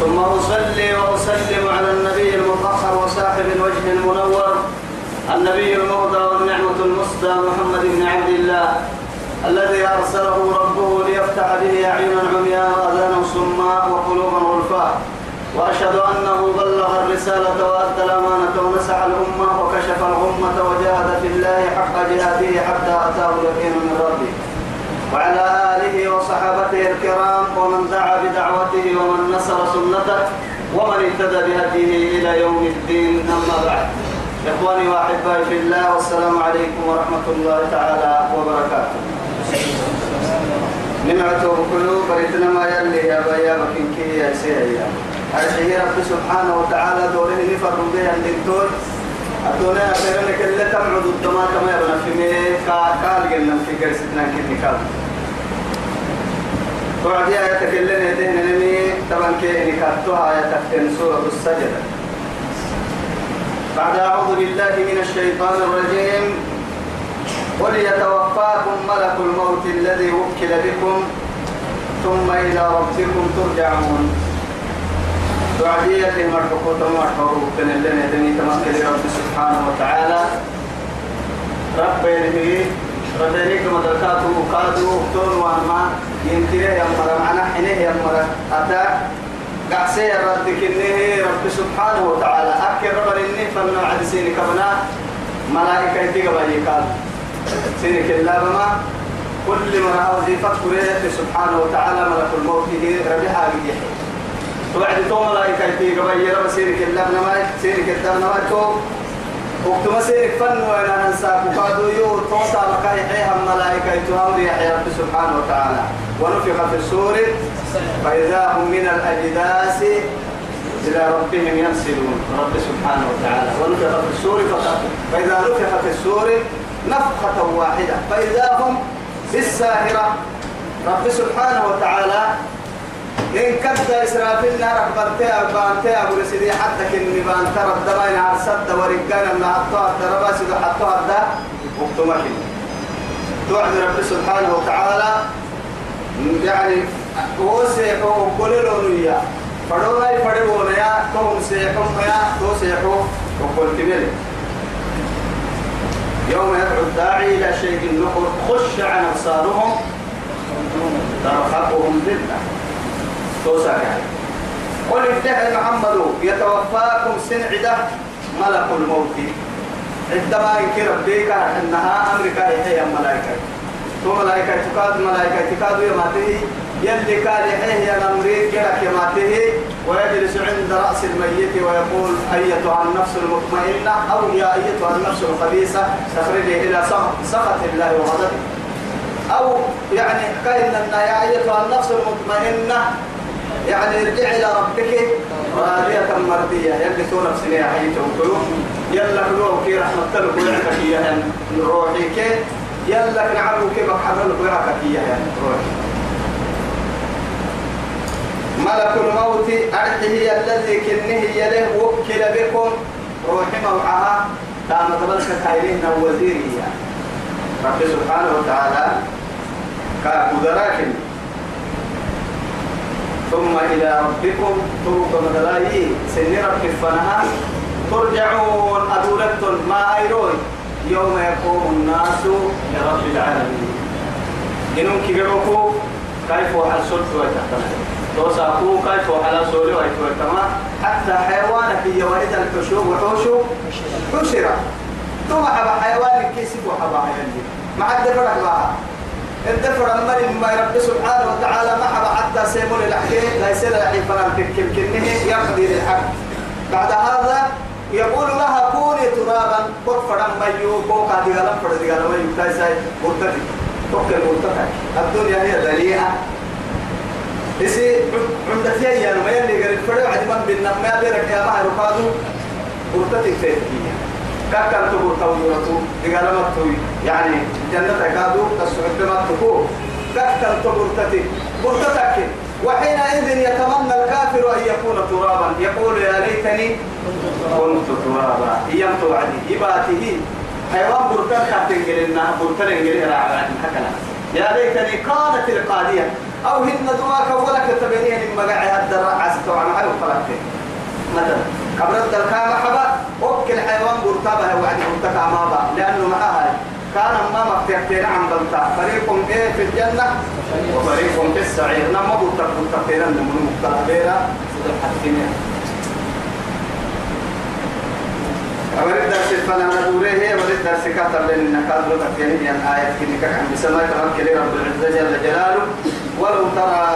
ثم أصلي وأسلم على النبي المطهر وصاحب الوجه المنور النبي المهدى والنعمة المسدى محمد بن عبد الله الذي أرسله ربه ليفتح به أعينا عمياء وأذانا صماء وقلوبا غلفاء. وأشهد أنه بلغ الرسالة وأدى الأمانة ونسح الأمة وكشف الغمة وجاهد في الله حق جهاده حتى أتاه اليقين من ربه. وعلى آله وصحابته الكرام ومن دعا بدعوته ومن نصر سنته ومن اهتدى بهديه إلى يوم الدين أما بعد. إخواني وأحبائي في الله والسلام عليكم ورحمة الله تعالى وبركاته. نمعته قلوب بريتنا ما يلي يا بيا بكين يا سيدي أرحيه رب سبحانه وتعالى دوره نفر بها الدكتور أتونا أخيرا كلا تمعد الدماء كما يبنى في مي قال قلنا في قرستنا كني قال توعدي آية تكلم يدين نمي طبعا كي نكاتوها آية تكتن سورة السجدة. بعد أعوذ بالله من الشيطان الرجيم. وليتوفاكم ملك الموت الذي وكل بكم ثم إلى ربكم ترجعون. وعدية مرحبا كن لنا دني تمثل رب سبحانه وتعالى. رب يلهي ردنيك مدركاته وقادوا وقتون وانما ينتره يمر معنا حينه يمر أتا قعسي ردك إنه رب سبحانه وتعالى. أكر رب إنه فلنا عد سينك بنا ملائكة يتقبل يقال سينك اللابما كل من وظيفة كريه سبحانه وتعالى ملك الموت ربها بيحي توعد تو ملائكة قبل رب سيرك الله نما سيرك الله تو وقت ما سيرك فن وأنا ننساك وقادوا يو توسع مكاي حيها الملائكة تهامر يحيى رب سبحانه وتعالى. ونفخ في السور فإذا هم من الأجداث إلى ربهم ينسلون. رب سبحانه وتعالى. ونفخ في السور فإذا نفخ في السور نفخة واحدة. فإذا هم بالساهرة. رب سبحانه وتعالى إن كنت إسرافيل نارك بانتها بانتها أبو رسيدي حتى كني بانتها الدمين عرسد ورقانا ما حطوها الدربا سيدو حطوها الدا وقتمكن توعد رب سبحانه وتعالى. يعني هو سيحو قولوا نيا فدولا يفدوا نيا توم سيحو يا تو سيحو وقول كبير يوم يدعو الداعي إلى شيء نخر خش عن أبصارهم. ترهقهم ذلة. توسع يعني قل ادعي محمد يتوفاكم سن عدة ملك الموت. عندما ينكر ربك إنها أمريكا هي الملائكة. تو ملائكة تكاد ملائكة تكاد يماته. يلي كان يحيي يا نمريد كلك يماته. ويجلس عند رأس الميت ويقول أيتها النفس المطمئنة أو يا أيتها النفس الخبيثة تخرجي إلى سخط الله وغضبه. أو يعني كأن يا أيتها النفس المطمئنة يعني ارجع إلى ربك. راضية مرضية يلي تو نفسنا يا حي توكلوا. يلا كلوا كي رحمة الله ويعك يا روحي كي يلا نعمل كي بحمل ويعك يا روحي ملك الموت أرحه الذي كنه يله وكل بكم. روحي موعها. تام تبلك خيرين وزيرية رب سبحانه وتعالى كقدراكن ثم إلى ربكم طرق مدلاي سن رب فنها ترجعون. أدولتن ما أيروي. يوم يقوم الناس لرب العالمين. إنهم كيروكو كيف وحل سلط ويتحتنا توساكو كيف وحل سولي ويتحتنا حتى حيوانك يوالد الحشو وحوشو حشرة. ثم حبا حيوانك كيسي وحبا حيوانك ما عد فرق الدفر المري ما رب سبحانه وتعالى ما حبا حتى سيمون الأحياء لا يسير الأحياء فلان كم كنه يقضي للحق. بعد هذا يقول لها كوني ترابا قد فرم ميو بوكا دي غلم فرد دي غلم ميو كايساي مرتدي توكل مرتدي الدنيا هي ذريعة إسي عندك يا يا ما يلي قال الفرع عد من بيننا ما بيرك يا ما ركادو قرتك فيه كاكا تقول تقول قال ما يعني جنة كادو تسعد ما تقول كاكا تقول تتي قرتك وحينئذ يتمنى الكافر أن يكون ترابا. يقول يا ليتني كنت ترابا. يم توعدي. إباته حيوان برتر كاتن قلنا برتر قلنا راعي هكذا. يا ليتني كانت القادية. أو هن دواك كتبني من مقاعي هالدرع عسكوا عن حلو فلكتين مثلا قبل الكامة حبا وكل حيوان برتبها وعد برتك عمابا لأنه معها كان ما مفتحتين عن بلتا فريق إيه في الجنة؟ وفريق في السعير. نما برتك برتكين من مختلفين سيد الحكيمين أولد درس فلا ندوره هي. أولد درس كاتب لأن كاتب تكيه أن آية كنك عن بسماء ربك رب العزة جل جلاله. ولو ترى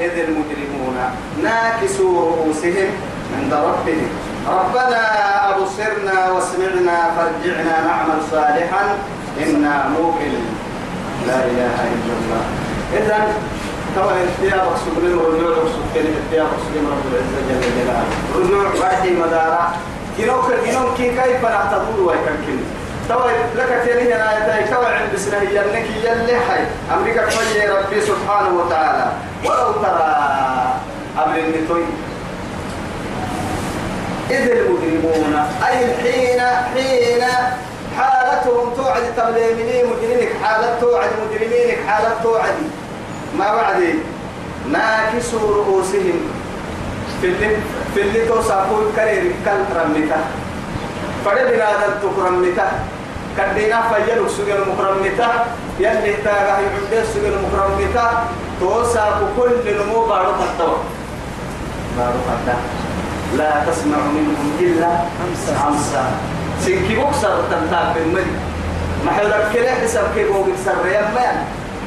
إذ المجرمون ناكسوا رؤوسهم عند ربهم ربنا أبصرنا واسمعنا فارجعنا نعمل صالحا. إنا موقنون. لا إله إلا الله. إذا طبعا اختيار مقصود من رجوع مقصود كلمة اختيار من رب العزة جل جلاله. رجوع بعد مدارة. كنوك كنوك كيف نعتبر ويكن طبعا لك تيري أنا يتاي كوا عند بسنه يلنك يلي حي. أمريكا كوي ربي سبحانه وتعالى. ولو ترى قبل النتوي إذ المجرمون أي حين حين حالتهم توعد تبليمني مجرمك حالة توعد مجرمينك حالة توعد. ما بعد ناكسوا رؤوسهم. في اللي في اللي توصفوا كرير كل رمتا فده بنادم تكرمتا كدينا فيلو سجل مكرمتا يلي تاغا يعد سجل مكرمتا توصف كل نمو بارو تطور بارو تطور لا تسمع منهم إلا أمسا سنكي بوكسر تنتاب بالمدي ما حيولك كلا حساب كي بوكسر يا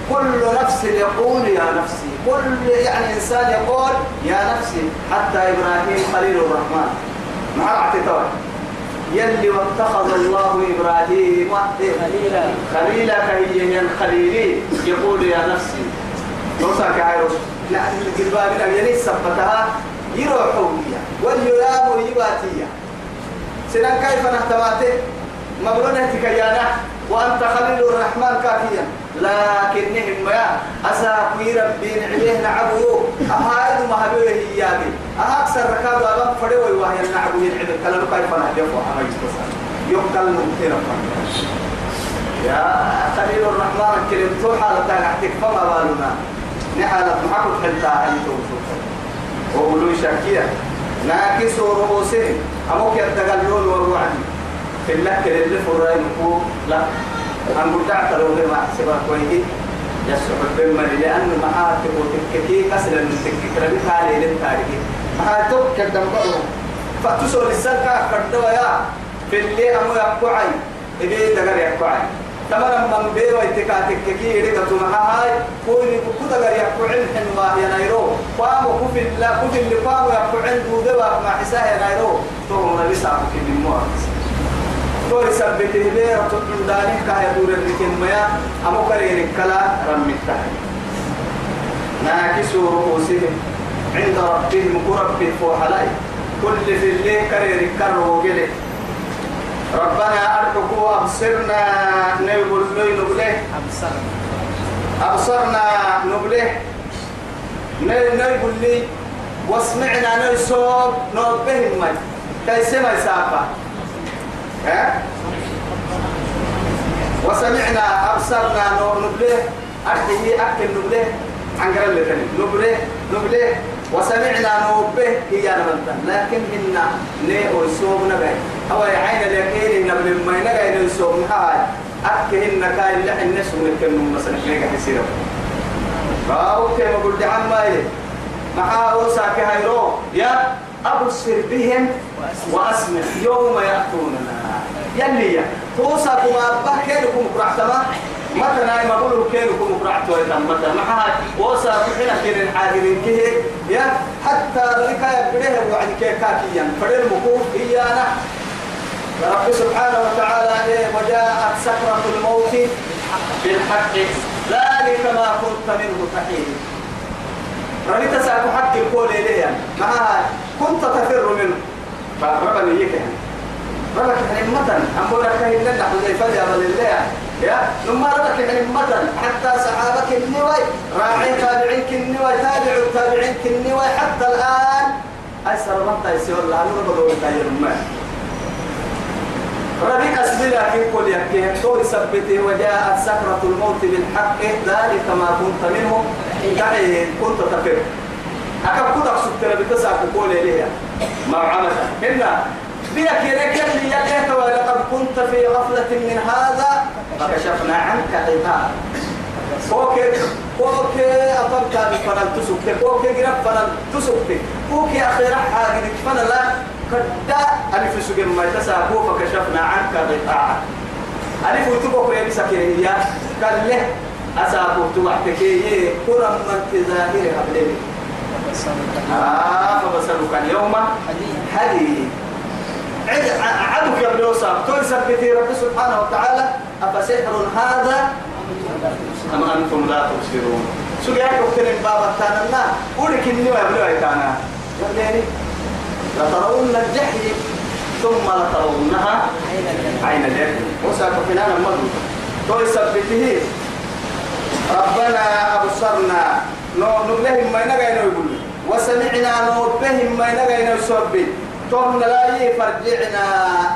كل نفس يقول يا نفسي. كل يعني إنسان يقول يا نفسي. حتى إبراهيم خليل الرحمن. مع الاعتتار يلي واتخذ الله إبراهيم خليلا. خليلا كهي خليلي يقول يا نفسي. توسع كعيروس لا يلي سبتها. يروحوا واليلام يباتية سنان كيف نحتواته مبرونة كيانا وأنت خليل الرحمن كافيا. لكنهم يا أساكي ربي نعليه نعبو أهايد ما هبوه هيامي أكثر ركاب ألم فدوي وهي نعبو ينعب كلا كيف نحجفه أما يستسان يقتل نمتنا يا خليل الرحمن كلم توحى لتاك فما بالنا. نحالة محاكو حلتا توصف وقولوا شاكيا ناكسوا رؤوسهم أموك يتقلون والوعد في الله اللي فرين لا. أن بدعت لو ما حسبها كويه يسحب بمن لأن معاتك وتككي كسر من تككي ربي حالي للتاريخ. معاتك كدم بقرهم فتسول السلكة كردوا يا في اللي أمو يقعي إبي دقر يقعي تمام من بيرو اتكاتك كي يريد تمها هاي كوني كودا غير يقعن حنوا يا نايرو قاموا كفي لا كفي اللي قاموا يقعن دودوا مع حساه يا نايرو تو ما بيسا كي مو تو يثبته بيه تطن داني كا يدور الركن ميا أمو كرير كلا رمتا ناكسوا رؤوسهم عند ربهم قرب فوحلاي. كل في الليل كرير كرو وقلي. ربنا أرحكوا أبصرنا نقول نبله أبصرنا نبله نقول لي. واسمعنا نصوب نوبهم مي كيسي ما يسافا ها؟ وسمعنا أبصرنا نبله أرحيه أكل نبله عن قرن لتني نبله نبله وسمعنا نوبه هي نبنتا لكن إن ني أرسوم نبي أو عين اليقين نبل ما نجا نرسوم هاي أكهن كاي الناس من كانوا مثلا نيجا حسيرة. فأو كما قلت عما مع أوساك هيرو يا أبصر بهم وأسمع. يوم يأتوننا. يلي يا. توساك ما أبه كيركم قرعتما متى نايم أقول كيركم قرعت ويتم متى. مع وسا حين كير الحاضرين كه يا حتى ذلك يبره وعد كاكيا. فدل مكوف إيانا. رب سبحانه وتعالى إيه وجاءت سكرة الموت بالحق. ذلك ما كنت منه تحيد. ربي تسأل حق القول إليه معها كنت تفر منه. فربنا يك يعني. ربك يعني مثلا أم هي لنا حذيفة يا بل الله يا لما ربك يعني مثلا حتى صحابك النوي راعي تابعين كنوي تابع تابعين كنوي حتى الآن أيسر من تيسير الله. نور بدور تاير ما ربك أسبي لكن قل يكيه تو يثبته وجاءت سكرة الموت بالحق ذلك ما كنت منه كحي كنت تفر أكب كنت ترى بتسعة قول إليها ما عملها هنا بيك يلك يلي يلي لقد كنت في غفلة من هذا فكشفنا عنك غطاء فوكي فوكي أطلت بفنان تسكت فوكي قرب فنان تسكت. فوكي أخيرا حاجة فنان لا. كدا ألف سجن ما تساقو فكشفنا عنك غطاء ألف وتبقى يا بسكين يا قال له أساقو تبعتك يه قرم من تظاهر قبلك آه فبصرك اليوم حديد. عدك يا ابن يوسف تثبت رب سبحانه وتعالى. أفسحر هذا؟ أم أنتم لا تبصرون. سجاك وكتن بابا تانا قولك إني ويبلو أيتانا يعني لترون الجحيم ثم لترونها عين اليقين وسأل فينا المدن تثبته ربنا أبصرنا. نبلهم ما ينقى يقول. وسمعنا نوبهم ما ينقى يسبي توم لا يفرجعنا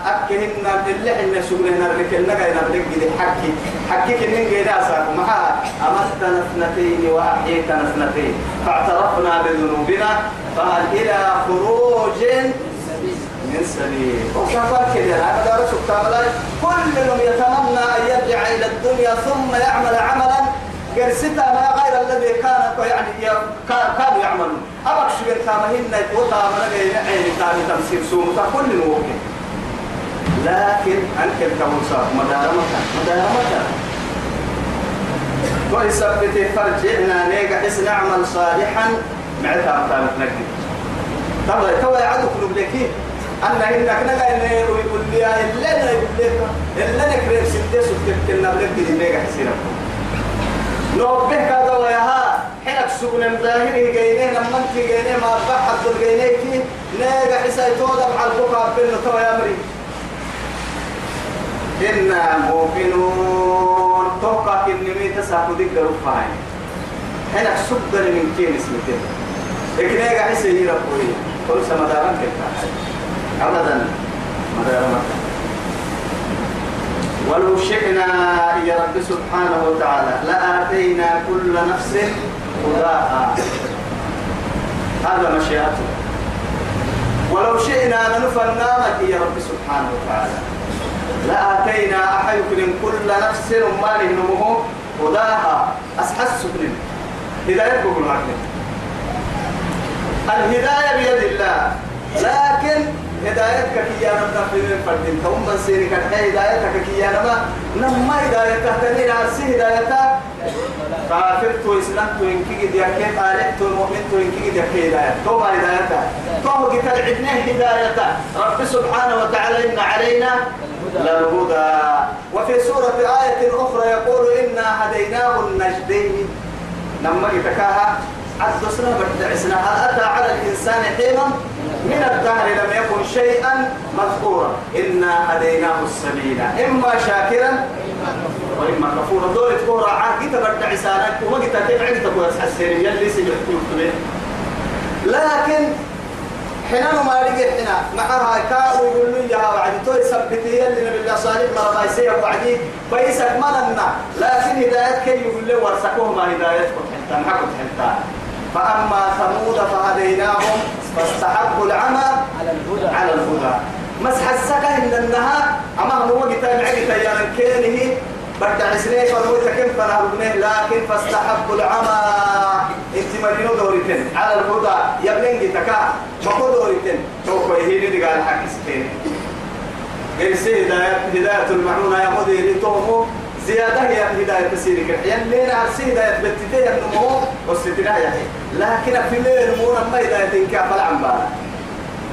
أكهن اللي حنا سجننا لكن نجينا بنجد حكي. حكي كنن جينا ساق معها أمتنا اثنتين وأحييتنا اثنتين. فاعترفنا بذنوبنا. فهل إلى خروج من سبيل. وكفى كده. هذا رسول كل من يتمنى أن يرجع إلى الدنيا ثم يعمل عملا قرستا ما غير الذي كان يعني كانوا يعملون. أبك شو قلت؟ ما هن وطا من غير عين تاني تمسير سوم كل نوكي لكن أنك الكموسى مدارمك مدارمك ويثبت فرجعنا نيجا حس نعمل صالحا. معتها مكانت نجد طبعا توا يعدك نبلكي أن إنك نجا إنه يقول لي إلا لك إلا نكرر ستة ستة كنا بلك نيجا حسينا نوبه كذا وياها حينك سجن ظاهره جينيه لما انت جينيه ما بحث الجينيه كي نيجا حساي تودا مع البقعة بينه توا يا مري إنا موقنون توقع كنمي تساكو ديك رفاين حينك سجن من كين اسمته لكن نيجا حساي ربوي كل سمداران كتا أبدا. مداران ولو شئنا يا رب سبحانه وتعالى لآتينا كل نفس هداها هذا مشيئته ولو شئنا لنفنامك يا رب سبحانه وتعالى. لآتينا أحدكم كل نفس ما نمه هداها أسحس سكن هداية بقول الهداية بيد الله. لكن هدايتك كي يا رب في فردين توم بسيري كان هدايتك كي يا رب نما هدايتك تني ناسي هدايتك. كافر تو اسلام تو انكي قد يكي طالع تو مؤمن تو انكي قد يكي هداية تو ما هدايتك. تو قد تلعبنا هدايتك. رب سبحانه وتعالى إن علينا للهدى. وفي سورة آية أخرى يقول إنا هديناه النجدين. لما يتكاها عدسنا بدعسنا هل أتى على الإنسان حين من الدهر لم يكن شيئا مذكورا. إنا هديناه السبيل. إما شاكرا وإما كفورا دول تكورا عاقيت بدع سانك وما قلت عندك تقول السيري يلي سيبقى لكن حنا ما حنا معها كاو يقول لي يا وعدي توي سبتي اللي نبي الله صالح ما بايسي وعدي بيسك مالنا لكن هدايتك يقول لي ورسكوه ما هدايتكم حتى ما كنت حتى فأما ثمود فهديناهم فاستحبوا العمى على الهدى. مسح السكة إن النهار أما هو وقت معك يا كينه. بعد عسنين فرويت كم فنهربنه لكن فاستحبوا العمى إنت مرينو دوريتين على الهدى. يبلنجي تكا بقو دوريتين توقع هيني دي قال حق ستين إرسي هداية هداية المعنونة يا مدير تومو. زيادة هي هداية تسيرك. يعني لين عرسي هداية بتتية النمو والستنا يعني لكن في الليل مونا ما هداية إنكا فالعن بالا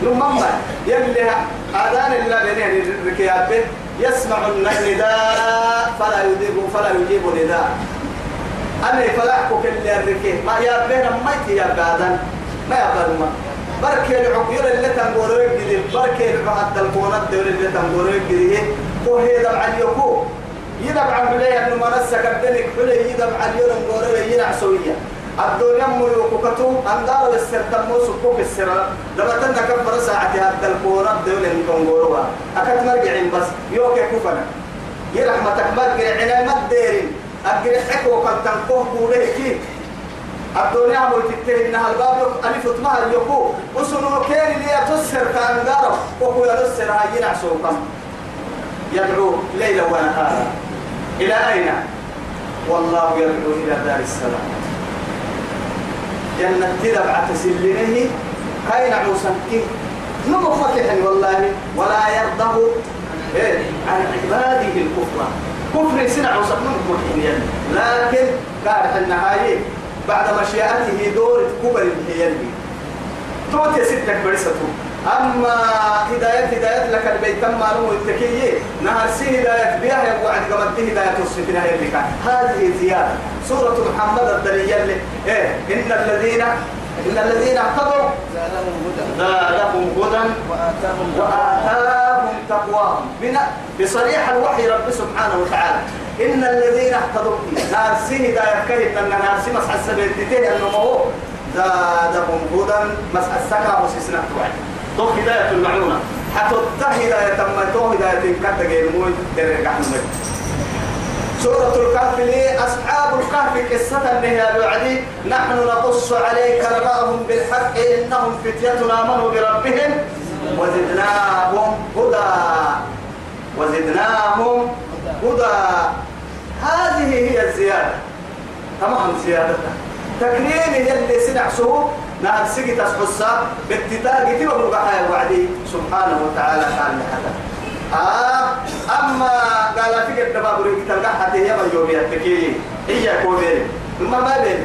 لما يلي آذان الله بينه الركياب يسمع النداء فلا يجيب فلا يجيب نداء. أنا فلاحكو كل الركيه ما يا بين ما يا بعدن ما يا ما. بركة العقير اللي تنقولوا يجري بركة العهد الكونات دول اللي تنقولوا يجري وهي دم على يدم عن بليه إنه منسك الدنيا بليه يدم عن يوم نقولوا يجينا سوية. الدنيا ملوك كتو أندار السر تمو سكوك السر. لما تنا كبر ساعة هذا الكونات دول اللي تنقولوا أكاد مرجعين بس يوكي كفنا يرحمتك مرجع عنا مديرين. أجري حكو قد تنقوه بوله كي. الدنيا مول تتهي إنها الباب ألف تمها اليكو وسنو كين اللي تسر كأنقاره وهو يرسر هاي نعسوكم يدعو ليلا ونهارا. إلى أين؟ والله يدعو إلى دار السلام. جنة تدبع تسلينه هاي نعوسا كي نمو فتح والله ولا يرضه إيه؟ عن عباده الكفر. كفر سنع وسقنا مكين لكن كارت النهاية بعد مشيئته دور كبر الهيلي توتي ستك برسته أما هداية هداية لك البيت ما نمو التكية نهر سي هداية يبقى عند قمت هداية السفينة اللي كان. هذه زيادة. سورة محمد الدرية اللي إيه إن الذين إن الذين اهتدوا زادهم هدى وآتاهم تقواهم بصريح الوحي رب سبحانه وتعالى. إن الذين اهتدوا. نارسي هداية كهد أن نارسي مسح السبيل أنه هو. زادهم هدى مسح السكا وسيسنا توعي تو هداية المعونة حتى هداية تم تو هداية كتا غير موي درجة سورة الكهف لي أصحاب الكهف قصة النهاية الوعدي نحن نقص عليك نبأهم بالحق إنهم فتية آمنوا بربهم. وزدناهم هدى. وزدناهم هدى. هذه هي الزيادة. تمام زيادتها. تكريم يلي سنع سوء نهر سيجي تسحسا بالتتاقي تبقى مقحة وعدي سبحانه وتعالى قال لحدا آه أما قال فيك الدباب ريك تلقى حتى هي مجوبية تكي هي كوبيري. ثم ما بين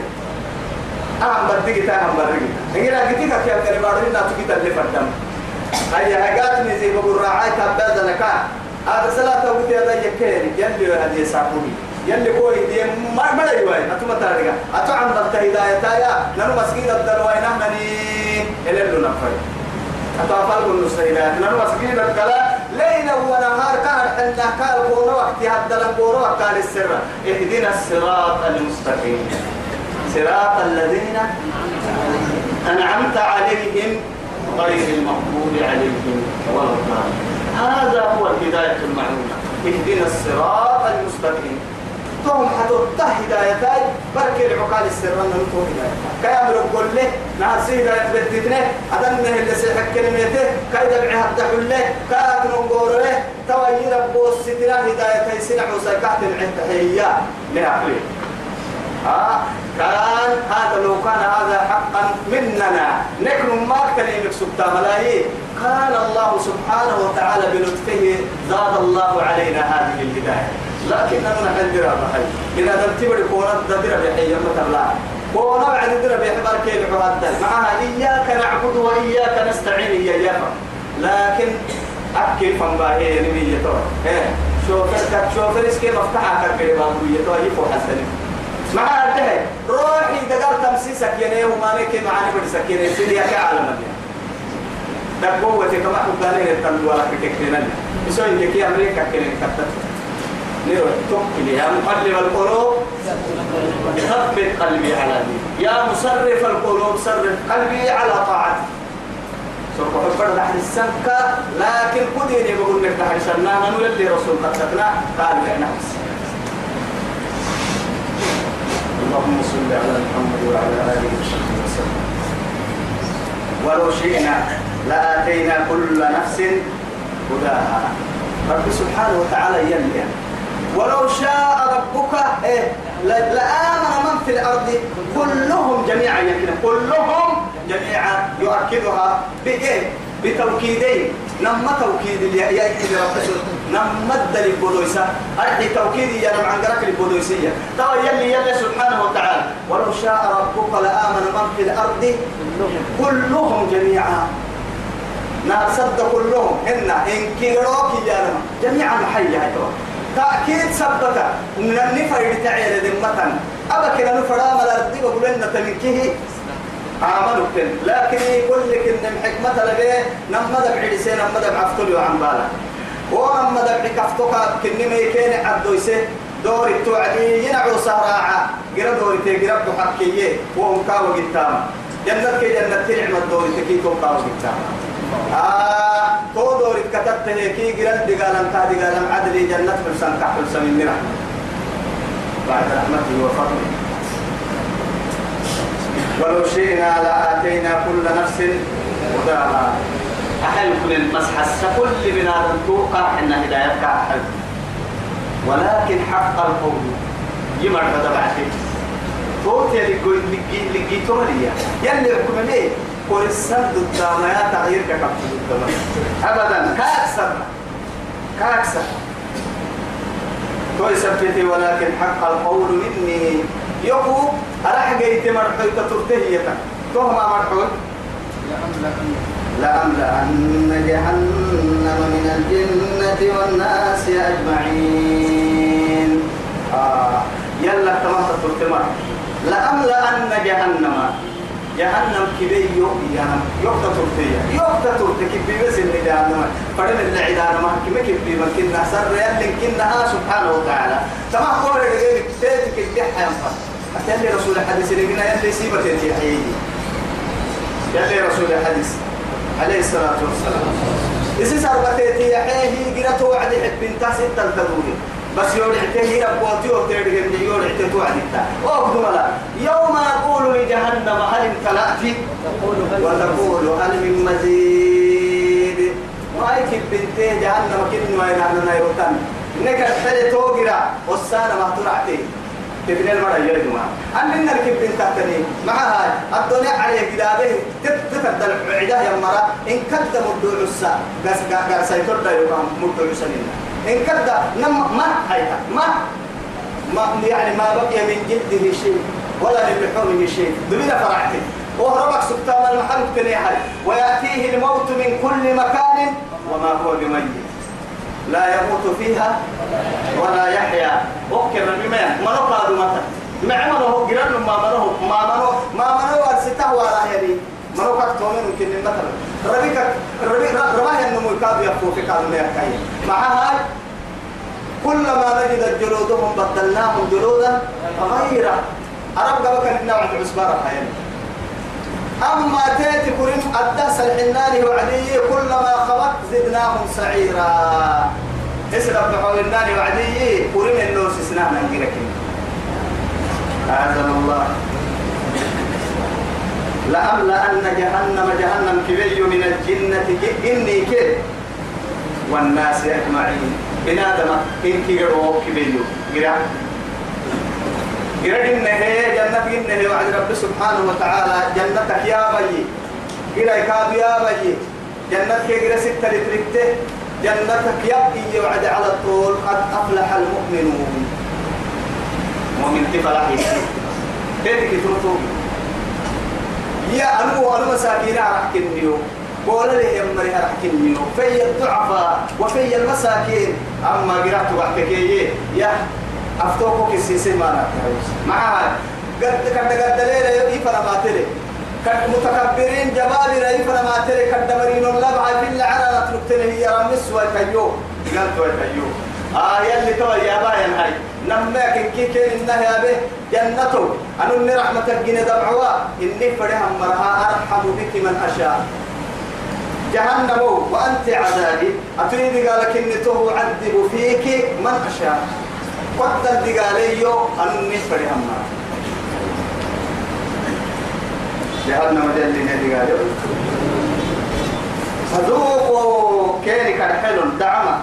أهم بدك تاهم بريك إننا قتيك كيف كريبارين لا تكيت اللي فردم هيا هقاتني زي بقول راعي تبادل نكا هذا صلاة وقت هذا يكيري يلي هذه ساقوني يلي كوي دي ما ما يواي أتوما تارجع عم بتهداية يا. نحن مسجد الدلوين نحني إلى اللي نفعل أتو أفعل كل سيدات نحن مسجد الدلوين ليلا ونهار كان حنا كان كورا وقت هذا الكورا وقت السر. اهدنا الصراط المستقيم. صراط الذين أنعمت عليهم غير المغضوب عليهم الضالين. هذا هو الهداية المعلومة. اهدنا الصراط المستقيم. توم حتى هدايتاي بركي العقال السر أن نتو هدايتاي كيام رقول له نهار سي هداية بدتنا أدنه اللي سيحك كلمته كي دبعي هدح له كات نقول له توي ربو الستنا هدايتاي سنع وسيكات العهد هي لأقلي آه كان هذا لو كان هذا حقا مننا. نحن ما كلمة سبتا ملايين. كان الله سبحانه وتعالى بلطفه زاد الله علينا هذه الهداية. لكن أنا عندنا بحي إن هذا تبري كونا تدرى بحي يوم تبلا كونا بعد تدرى بحبار كيف حدد معها إياك نعبد وإياك نستعين إياك لكن أكل فنباهي نبي يتوى إيه شوفر شوفر إسكي مفتاحة كركري بابو يتوى يفو حسنين معها انتهى روحي دقال تمسيسك ينيه وما نكي معاني بدسك ينيه سيدي يا كعالم دقوة كما حبالين التنوى كتكتنا يسوي يكي أمريكا نيرو توكلي يا مقلب القلوب. ثبت قلبي على يا مصرف القلوب صرف قلبي على طاعتك سوف أفرد أحد السنكة لكن قديني بقول لك تحرش النانا نولي رسول قد قال لنا اللهم صل على محمد وعلى آله وصحبه وسلم. ولو شئنا لآتينا كل نفس هداها. رب سبحانه وتعالى يلي. ولو شاء ربك إيه لآمن من في الأرض. كلهم جميعا يمكن كلهم جميعا يؤكدها بإيه؟ بتوكيدين. نما توكيد يا إيه رب نما الدليل بدويسة أرحي توكيدي يا نمع عندك البدويسية ترى يلي يلي سبحانه وتعالى. ولو شاء ربك لآمن من في الأرض. كلهم جميعا. نار كلهم. إن إن كيروك يا جميعا محيا تأكيد ثبت من النفر تعالى ذمة أبا كنا نفرا ملا ردي بقول لنا تمكيه. عملوا كن لكن كل كن حكمة لبيه نمد بعيسين نمد بعفتل وعن بالا. ونمد بعكفتك كن ميكين عبدو يسه دور التوعدي ينعو سهراعة قرب دور تقرب حكية. وهم كاو قدام. جنة كي جنة تنعم الدور تكي تو كاو قدام. آه تو دور كتبت كي قرب دقالا تا دقالا عدلي جنة حلسان كحلسان من رحمة بعد رحمته وفضله. ولو شئنا لآتينا كل نفس هداها أحل كل المسحة كل من هذا توقع إن أحل. ولكن حق القول. يمر هذا بعدين توت يلي لقي لقي توليا يلي حكم قول السد الدام يا تغيير كفر أبدا. كأكثر كأكثر توي سبتي ولكن حق القول مني. يقو أرح جيت مرحوي تترتهية تهما مرحوي لأملأن. جهنم من الجنة والناس أجمعين. آه. يلا تمام تترتمر لأملأن جهنم. جهنم كبي يوم جهنم يوقت ترتيا يوقت ترتي كبي بس اللي جهنم فرد اللي عدانا ما كم كبي ما كنا سر يلي كنا سبحانه وتعالى. تمام قول لي تيجي كده حينفع أتلي رسول الحديث اللي قلنا يلي سيبة يحيي يلي رسول الحديث عليه الصلاة والسلام. إذا سربتي يحيي قرأت وعد حب انت ستة تدوري بس يقول اعتهي ربوتي وتريد ان يقول اعتهي وعد انت وأقدم لا يوم نقول لجهنم هل امتلأت؟ وتقول هل من مزيد. ما يكب بنتي جهنم كن ما ينعنا نيروتان إنك تحتاج توقرا. والسانة ما ترعتي تبين المرة يا جماعة. أنا إن الكب بنت تاني مع هاي. الدنيا عليه كتابه تتفضل عدا يا مرة. إن كد مدعو السا قاس قاس سيطر دا يوم مدعو سنين إن كد نم ما هايتا ما ما يعني ما بقي من جلده شيء ولا من لحومه شيء. دبنا فرعتي وهربك سبتام المحل تنيحل ويأتيه الموت من كل مكان وما هو بميت. لا يموت فيها ولا يحيا. أوكر بما ما نقاد متى؟ مع ما هو جيران ما هو ما هو ما هو أرسته ولا هني ما هو كتوم ممكن مثلا. ربيك ربي رباه إنه مكاب يفوق في كلام يحكي مع هاي كلما نجد جلودهم بدلناهم جلودا غيره عرب قبل كان نوع عسبارة هاي أما تاتي كريم الدهس الحناني وعدي كلما خبت زدناهم سعيرا. اسرع بحول الناني وعدي كريم النوس سنانا نجيرك أعزنا الله. لأملأن جهنم جهنم كبي من الجنة إني كد والناس أجمعين. إن آدم إن كيرو كبي قرأ. قرأ إنه جنة إنه وعد رب سبحانه وتعالى. جنتك يا بي قرأ كاب يا بي جنتك قرأ ستة لتركته جنتك يبقي وعد على الطول. قد أفلح المؤمنون. مؤمن تفلحي تلك ترطو يا أنو أنو مساكين راح كنيو قول لي يا مري راح كنيو في الضعفاء وفي المساكين. أما قرأت وحكي يا أفتوكو كسيسي ما نتعوز معها قد قد قد ليلة يفنا ما تلي. قد متكبرين جبابرة يفنا ما تلي. قد دمرين اللبعة في العرى نتركتني هي رمس والكيو قلت والكيو آه يلي توا يا باين هاي. نماك كي كين إنها به جنته. أنا إني رحمتك جن دمعوا. إني فرهم مرها أرحم بك من أشاء. جهنم وأنت عذابي. أتريد قالك إني تو أعذب فيك من أشاء. قد الدقاليو أني فرهم مرها. جهنم جلنا دقاليو فذوقوا كيني كان حلو دعمه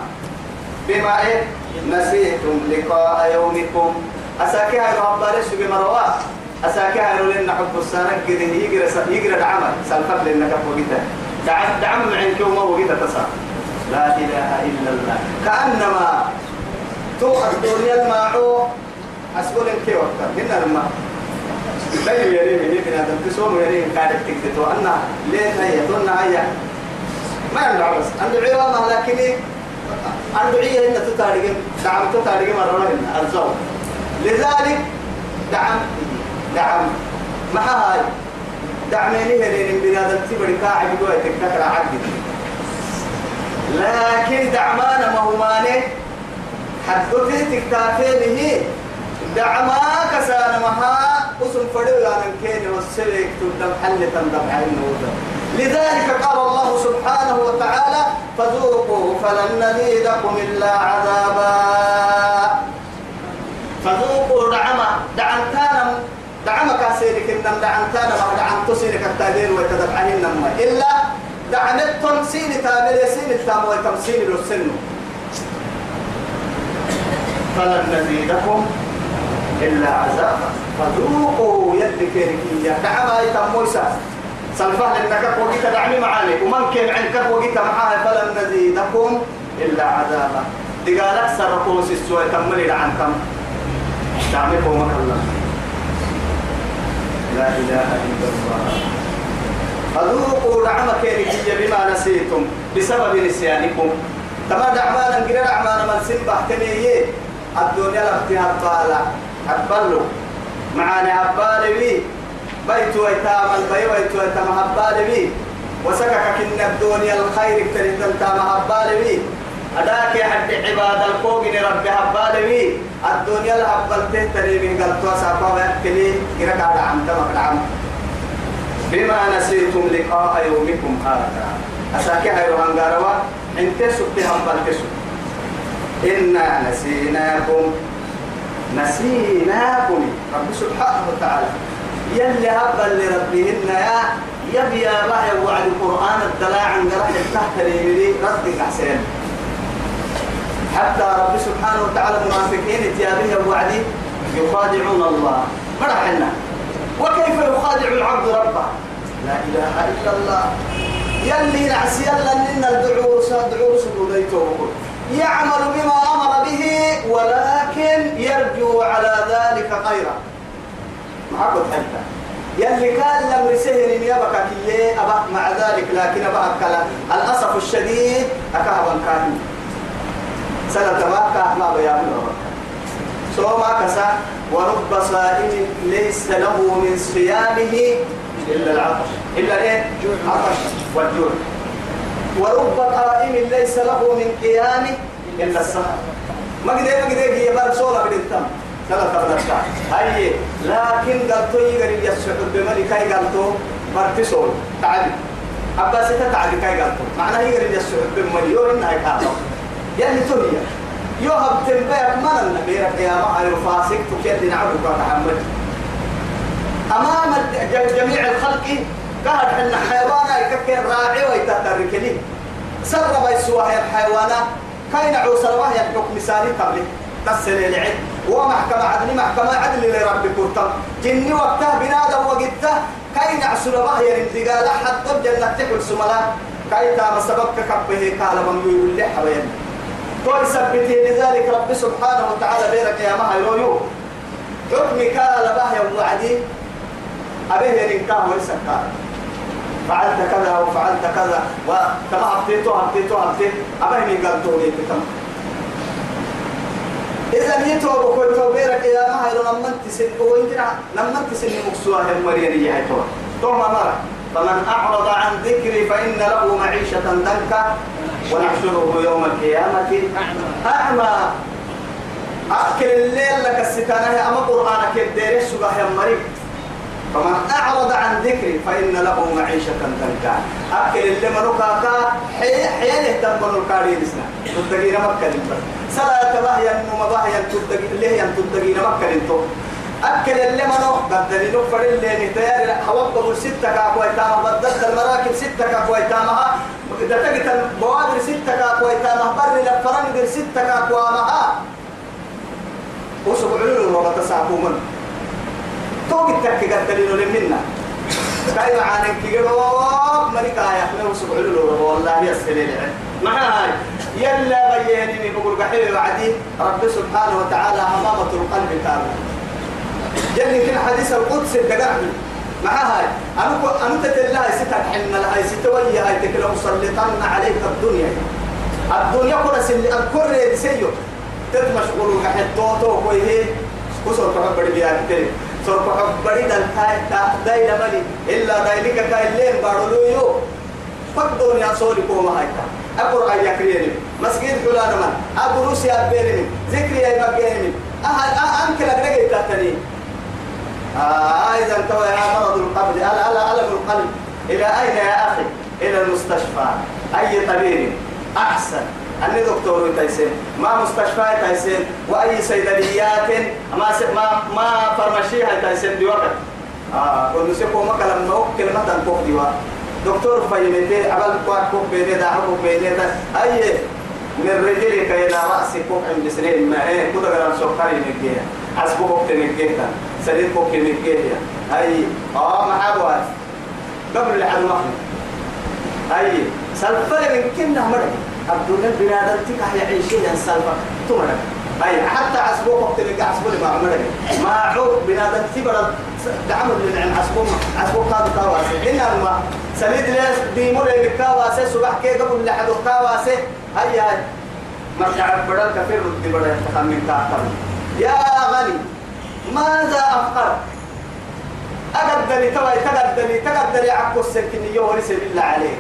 بما إيه؟ نسيتم لقاء يومكم. أساكيها رب بارش بمروا أساكيها لنا حب السنة كده يجرى يجرى العمل سالفت كف وقتها دعم دعم عنك وما وقتها تصار. لا إله إلا الله. كأنما تؤخذ الدنيا الماعو. أسبول كي وقتها هنا لما لا يريد من ابن آدم تسوم يريد قاعد تكتتو. أنا ليه هي تنا هي ما يمنع بس. عيوانها لكن عند عيه إن تتارجم دعم تتارجم مرة إن الزوج لذلك دعم دعم ما هاي دعميني هلين بنادم تبري كاعب يقول تكتكر عقد لكن دعمان ما هو ماني حدثي تكتافين هي دعما كسان مها اسم فدو يعني كين والسلك تدم حل تندم عين لذلك قال الله سبحانه وتعالى فذوقوا فلن نزيدكم إلا عذابا. فذوقوا دعما دعنتانا دعما كاسيرك إنم دعنتانا ما دعم تسيرك التادين ويتدفعين نما إلا دعنتم سين تامل سين التام ويتمسين السن. فلن نزيدكم إلا عذابا. فذوقوا يدك يا دعما يتمويسا سلفه لأنك وقيت دعمي معاني ومن كان عندك وقيت معاه فلن نزيدكم إلا عذابا. تقال أكثر رقوس السوء تملي عنكم دعمكم الله. لا إله إلا الله. فذوقوا دعمك هي بما نسيتم بسبب نسيانكم. تما دعوانا قرر دعوانا من سنبه تنيه الدنيا لفتها البالة أقبلوا معاني أبالي بي. بيت ويتام البي بيت ويتام أبالي بي. وسكك كن الدنيا الخير كتريد تام أبالي بي. أداك حد عباد القوم رب أبالي بي. الدنيا الأبل تهتري من قلتوا ساقوا ويأكلي إرك على عم تمك العم بما نسيتم لقاء يومكم هذا. أساكي هاي روحان إنت سبتهم بلتسو إنا نسيناكم. نسيناكم. رب سبحانه وتعالى. يلي هبل لربهن يا يبي يا الله وعد القرآن الدلاع عند رح تحت لي ردك حسين. حتى رب سبحانه وتعالى المنافقين تيابه وعدي يخادعون الله. فرحنا وكيف يخادع العبد ربه؟ لا إله إلا الله. يلي نعسي يلا إن الدعور سدعور سدوديته يعمل بما أمر به ولكن يرجو على ذلك خيرا. معكم حتى يلي كان لم رسهر يبقى كي أبا مع ذلك لكن أبا أكلا الأسف الشديد أكهبا كان سنة ما ما بيامن سو ما كسا ورب صائم ليس له من صيامه إلا العطش. إلا إيه؟ عطش. والجوع. ورب قائم ليس له من قيامه إلا السهر. ما قد ما قد هي بار سولا بدتم ثلاثة بدرجات هاي لكن قالتو يقري يسعد بملك هاي قالتو بارتسول. تعالي. أبا ستة تعالي كاي قالتو معناه يقري يسعد بملك يو إنها كاتو يعني تهيا يو هب تنبيك من النبي رب يا ما هاي فاسق تكيد نعبد محمد. أمام جميع الخلق قال حنا حيوانا يكفي راعي ويتترك لي. سرب يسوى الحيوانات كاين عوسر وهي الحكم مثالي قبل تسل العد ومحكمة عدل محكمة عدل لرب كرتم جني وقتها بنادم وقتها كاين عسر وهي الانتقال حتى جنة تحل سملا. كايتا مسببك كبه قال من يقول لي حبيب قول سبتي لذلك رب سبحانه وتعالى بيرك يا مها يرويو حكمي قال بها وعدي. أبيه ينكاه ويسكار فعلت كذا وفعلت كذا. وكما أبتيتو أبتيتو أبتيت أبيه من قال تولي تتم إذا نيتو بكل توبيرك يا ما هي لما تسن وإنتنا لما تسن مكسوها مريني يا تو توما مرة فمن أعرض عن ذكري فإن له معيشة ضنكا ونحشره يوم القيامة. أعمى. أكل الليل لك الستانة. أما قرآنك الدير السبح يا مريم فمن أعرض عن ذكري فإن له معيشة ضنكا أكل اللي منوكاكا حي حياله تنبنو الكارين اسنا تدقين مكة لنبر صلاة بهيا نوم بهيا تدقين ليه تدقين مكة لنتو أكل اللي منو بدل نفر اللي نتيار حوض ستة كاكوي تامة بدلت المراكب ستة كاكوي تامها دتقت البوادر ستة كاكوي تامها بر لفرنجر ستة كاكوي مها وسبع علو وما تساقوا منه توقي التركي قد دليل لمنا. كاي معانا كيرو ملك آية. لو سبع له والله يسهل ما هاي؟ يلا بيني بقول قحيل بعدي رب سبحانه وتعالى همامة القلب كامل يلي في الحديث القدس الدقاء مع هاي؟ أنا أنا تتلا ستة حنا لها ستة وهي هاي تكلا مسلطان عليك الدنيا. الدنيا كنا سل الكل سيو تتمشغل كحد توتو كويه وصل فحب بدي بياكتين فحب بدي دل كاي داي لمني إلا داي لك كاي لين بارلو يو فقدون يا صولي كوما هايتا. أقرأ يكريني. مسجد فلان من. أبو روسيا بيني ذكري يا مبيني أهل أنك لك تاتني آه إذا انتوى يا مرض القلب ألا ألا ألم القلب؟ إلى أين يا أخي؟ إلى المستشفى. أي طبيب؟ أحسن. أني دكتور تيسين ما مستشفى تيسين وأي صيدليات ما ما ما فرمشيها تيسين بوقت آه كل سيكون مكلا ما كلمة تنقف ديوا دكتور فايمتي عمل قوات كوك بيني دا حكوك بيني دا أي من رجلك إلى رأسك كوك عند سنين ما إيه كده قرام سكري نجيه عسبو كوك تنجيه سرير كوك نجيه أي آه ما عبوات قبل مخلي أي سلفة من كنا مرة. الدنيا بنادم تكح يعيشين السلفة تمرة أي حتى عسبو وقت اللي اللي ما مرة ما عود بنادم تبرد. دعم اللي عن عسبو عسبو قاد كواسي. إنما سليد ليس ديمو اللي كواسي؟ صباح كي قبل حدو كواسي. هاي هاي مرجع بدل كفير رد بدل تخمن كاكتر يا غني ماذا أفقر؟ أقدري توي تقدري تقدري عكو السكنية ورسل الله عليك.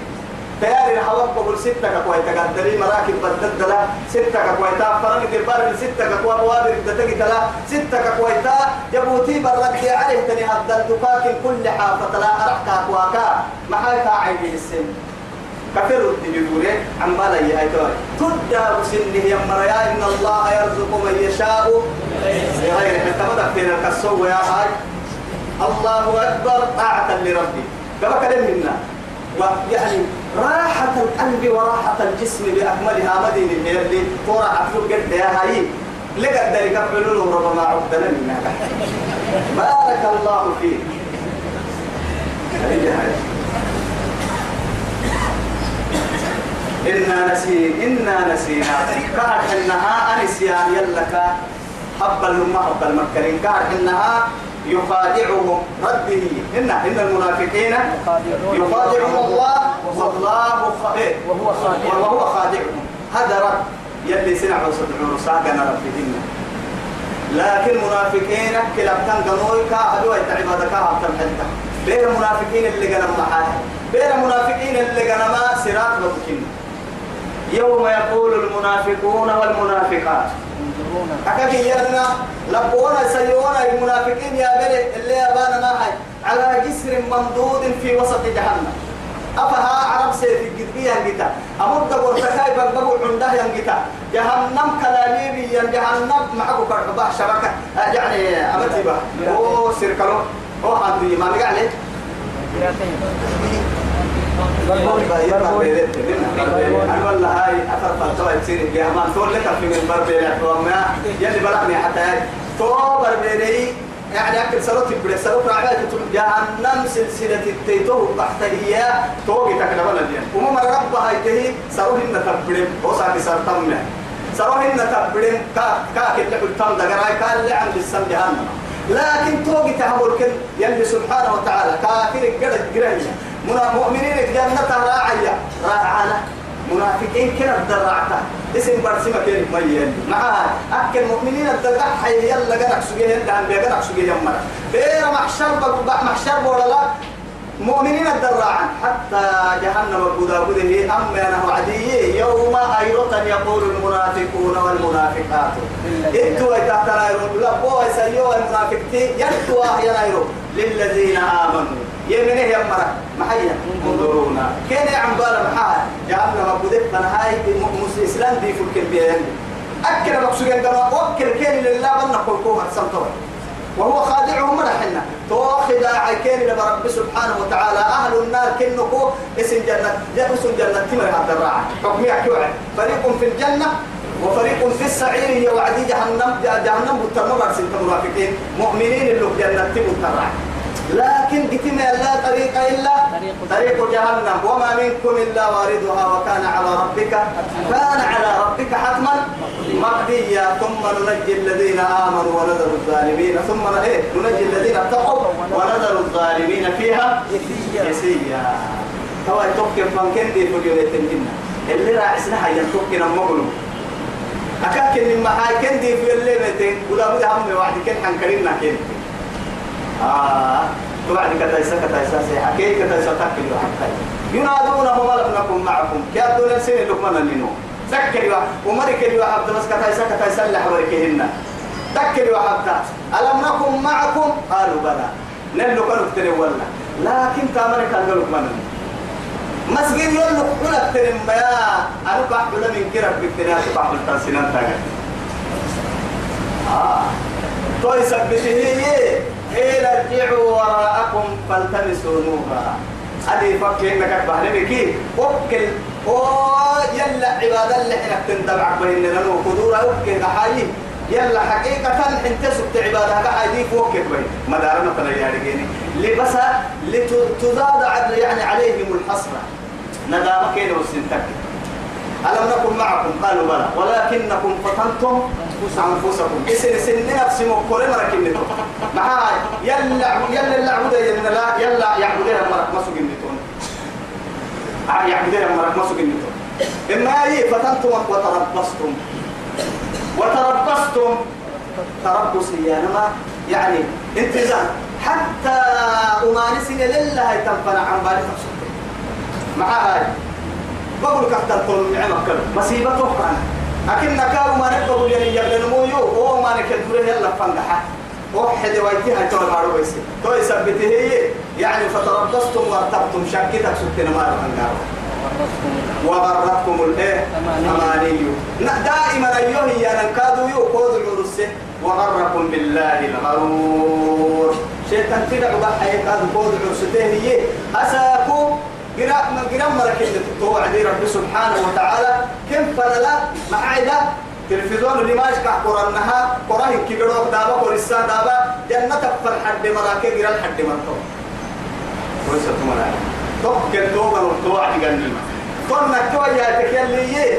تياري الحواب بقول ستة كوي تقدري مراكب بدد لا ستة كوي تا فرن كبار ستة كوي بوابر بدتك تلا ستة كوي تا جبوتي برد عليه تني هذا الدكاك كل حافة لا أرحك كواكا ما حاكا عيدي السن. كفر الدنيا عن بالا يهاي توي تدى بسنه يمريا إن الله يرزق من يشاء. بغير حتى في الكسو يا هاي؟ الله أكبر طاعة لربي. كما كلام منا ويعني راحة القلب وراحة الجسم بأكملها مدينة اللي تورا عفو قد يا هاي. لقد ذلك حلول ربما عبدنا منا بارك الله فيك. إنا نسي إنا نسينا. كار إنها أنسيان يلك حب المما حب المكرين. كار إنها يخادعهم ربه إن إن المنافقين يخادعهم الله والله خادع وهو خادع وهو خادعهم. هذا رب يلي سنع وصدعون ساقنا ربهن لكن منافقين كلا كان قنوي كاهدوا يتعبادك هابتم حتى. بين المنافقين اللي قنا معاه بين المنافقين اللي قنا ما سرات ممكن يوم يقول المنافقون والمنافقات. أكاك يدنا لبونا سيونا المنافقين يا بني اللي يبانا ناحي على جسر ممدود في وسط جهنم. أفها عرب سيف الجدبية ينجتا. أمد قرتكاي بقبو عنده ينجتا. جهنم كلامي جهنم معكو كرباح شبكة. يعني أمتي أو سيركلو أو حدي ما نقع عليه والله هاي لك في من بربيل وما يلي بلغني حتى تو بربيلي يعني أكل سلوك بلا سلوك رعاية جهنم سلسلة التيتو تحت هي توقي تكلمنا اليوم. وما رب هاي تهي سروهن تبرم. وساكي سرطمنا سروهن تبرم. كا كا كل حلتم دقراي كان اللي لكن توقي تهمل كن. يلي سبحانه وتعالى كافر قدر قرية مؤمنين جنة راعية راعانا. منافقين كنا الدرعتا اسم برسمة كين ميين. معها أكل مؤمنين الدرع حي يلا قرق سجيه. عن بيقرق سجيه يمرا بير محشر بقى محشر ولا لا. مؤمنين الدراعا. حتى جهنم بودا بوده. أما أنا عدي يوم أيرة يقول المنافقون والمنافقات. إتوا تحت نايرو لا بوا سيوا المنافقين يتوا يا نايرو للذين آمنوا. يمنه يا مرة؟ محيا انظرونا. كان عم بالا محاها جهنم بوده فانا هاي إسلام دي فلك البيان. أكل مقصود كما وكل كان لله بنا قلقوها سمتوا وهو خادعهم من حنا. تواخذ عيكين لما رب سبحانه وتعالى. أهل النار كنكو اسم جنة. اسم جنة. تمر هذا الراعي. حكم يحكي فريق في الجنة وفريق في السعير. هي وعدي جهنم. جهنم بترمى برسل المنافقين مؤمنين اللي في جنة الراعي لكن قتم لا طريق إلا طريق جهنم. وما منكم إلا واردها وكان على ربك كان على ربك حتما مقضيا. ثم ننجي الذين آمنوا ونذر الظالمين. ثم إيه؟ ننجي الذين اتقوا ونذر الظالمين فيها يسيا هو يتوكل فانكن دي فجولة الجنة اللي راعسنا حيا توكل المغلوب أكاك إن محاي كن دي في اللي متين. ولا بد هم واحد كن حنكرنا كن آه. توعد كتايسا كتايسا سي حكي كتايسا تكل واحد ينادونهم ولم نكن معكم كادوا لسين لقمان منه تكل ومرك الواحد بس كتايسا كتايسا لحوركهن تكل واحد. ألم نكن معكم؟ قالوا بلى. نلو كانوا ولا. لكن تامرك قالوا لقمان مسجد يلو حلق تنم يا. أنا بحب من كرب بكتنا تبع بالتنسينات تاعي آه. توي سبته قيل ارجعوا وراءكم فالتمسوا نورا. هذه فكر إنك بحلمك وكل يلا عباد الله حين تنتبعك بيننا وقدورا وكل حاجة يلا حقيقة انت سبت عبادها قاعد يفوكك بين مدارنا ترى يعني لبس لتزاد عدل يعني عليهم الحسرة ندامك كين وسنتك ألم نكن معكم؟ قالوا بلى. ولكنكم فتنتم أنفسكم إسن سن نفسي مقول مركنتم معاي. يلا يلا العبد يلا لا يلا يعبدها مرك مسو جنتون يعبدها مرك مسو جنتون إما هي فتنتم وتربصتم. وتربصتم. تربص يا نما. يعني انتظار حتى أمانسين لله تنفنا عن بالي مع هاي بقول كحت القلم نعمة كله. مصيبة أخرى لكن نكاو ما نقبل يعني يبلن مويو. هو ما نكدره يلا فنجحه وحد ويتها تو المعروف بس تو يثبته هي. يعني فتربصتم وارتبتم شكتك سكتنا ما رفنجارو وغرتكم الإيه؟ اماني دائما أيوه يا نكادوا يو كود العرس وغركم بالله الغرور. شيطان تدعو بحي كاد كود العرس هي اساكم قراء من قراء مرك اللي توعد رب سبحانه وتعالى. كم فلا معايدا تلفزيون اللي ما يشكح قرانها قراه كيغرو دابا قرسا دابا. جنة فرحد مراك قراء الحد مرتو. ويسا تمرا توكل توغل وتوعد قنين قلنا كويا تكلي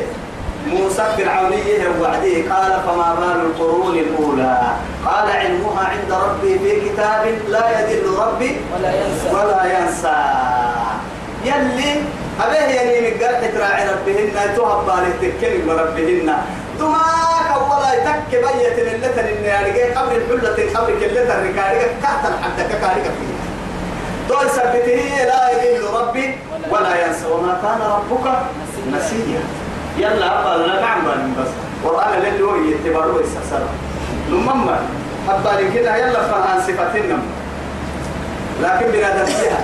موسى فرعونية وعده قال فما بال القرون الأولى؟ قال علمها عند ربي في كتاب لا يدل ربي ولا ينسى. ولا ينسى. يلي أبيه يعني مقال تراعي ربهن توهب بالي تكلم ربهن. دماغ ولا يتك بيت اللتن النارجة قبل الحلة قبل كلة الركارجة كهتا حتى ككارجة فيها. دول سبته لا يضل ربي ولا ينسى. وما كان ربك نسيا. يلا أبا لا نعم بس. قرآن اللي هو يتبروا يسسر لمما أبا كده يلا فهان صفتنا لكن بنادم فيها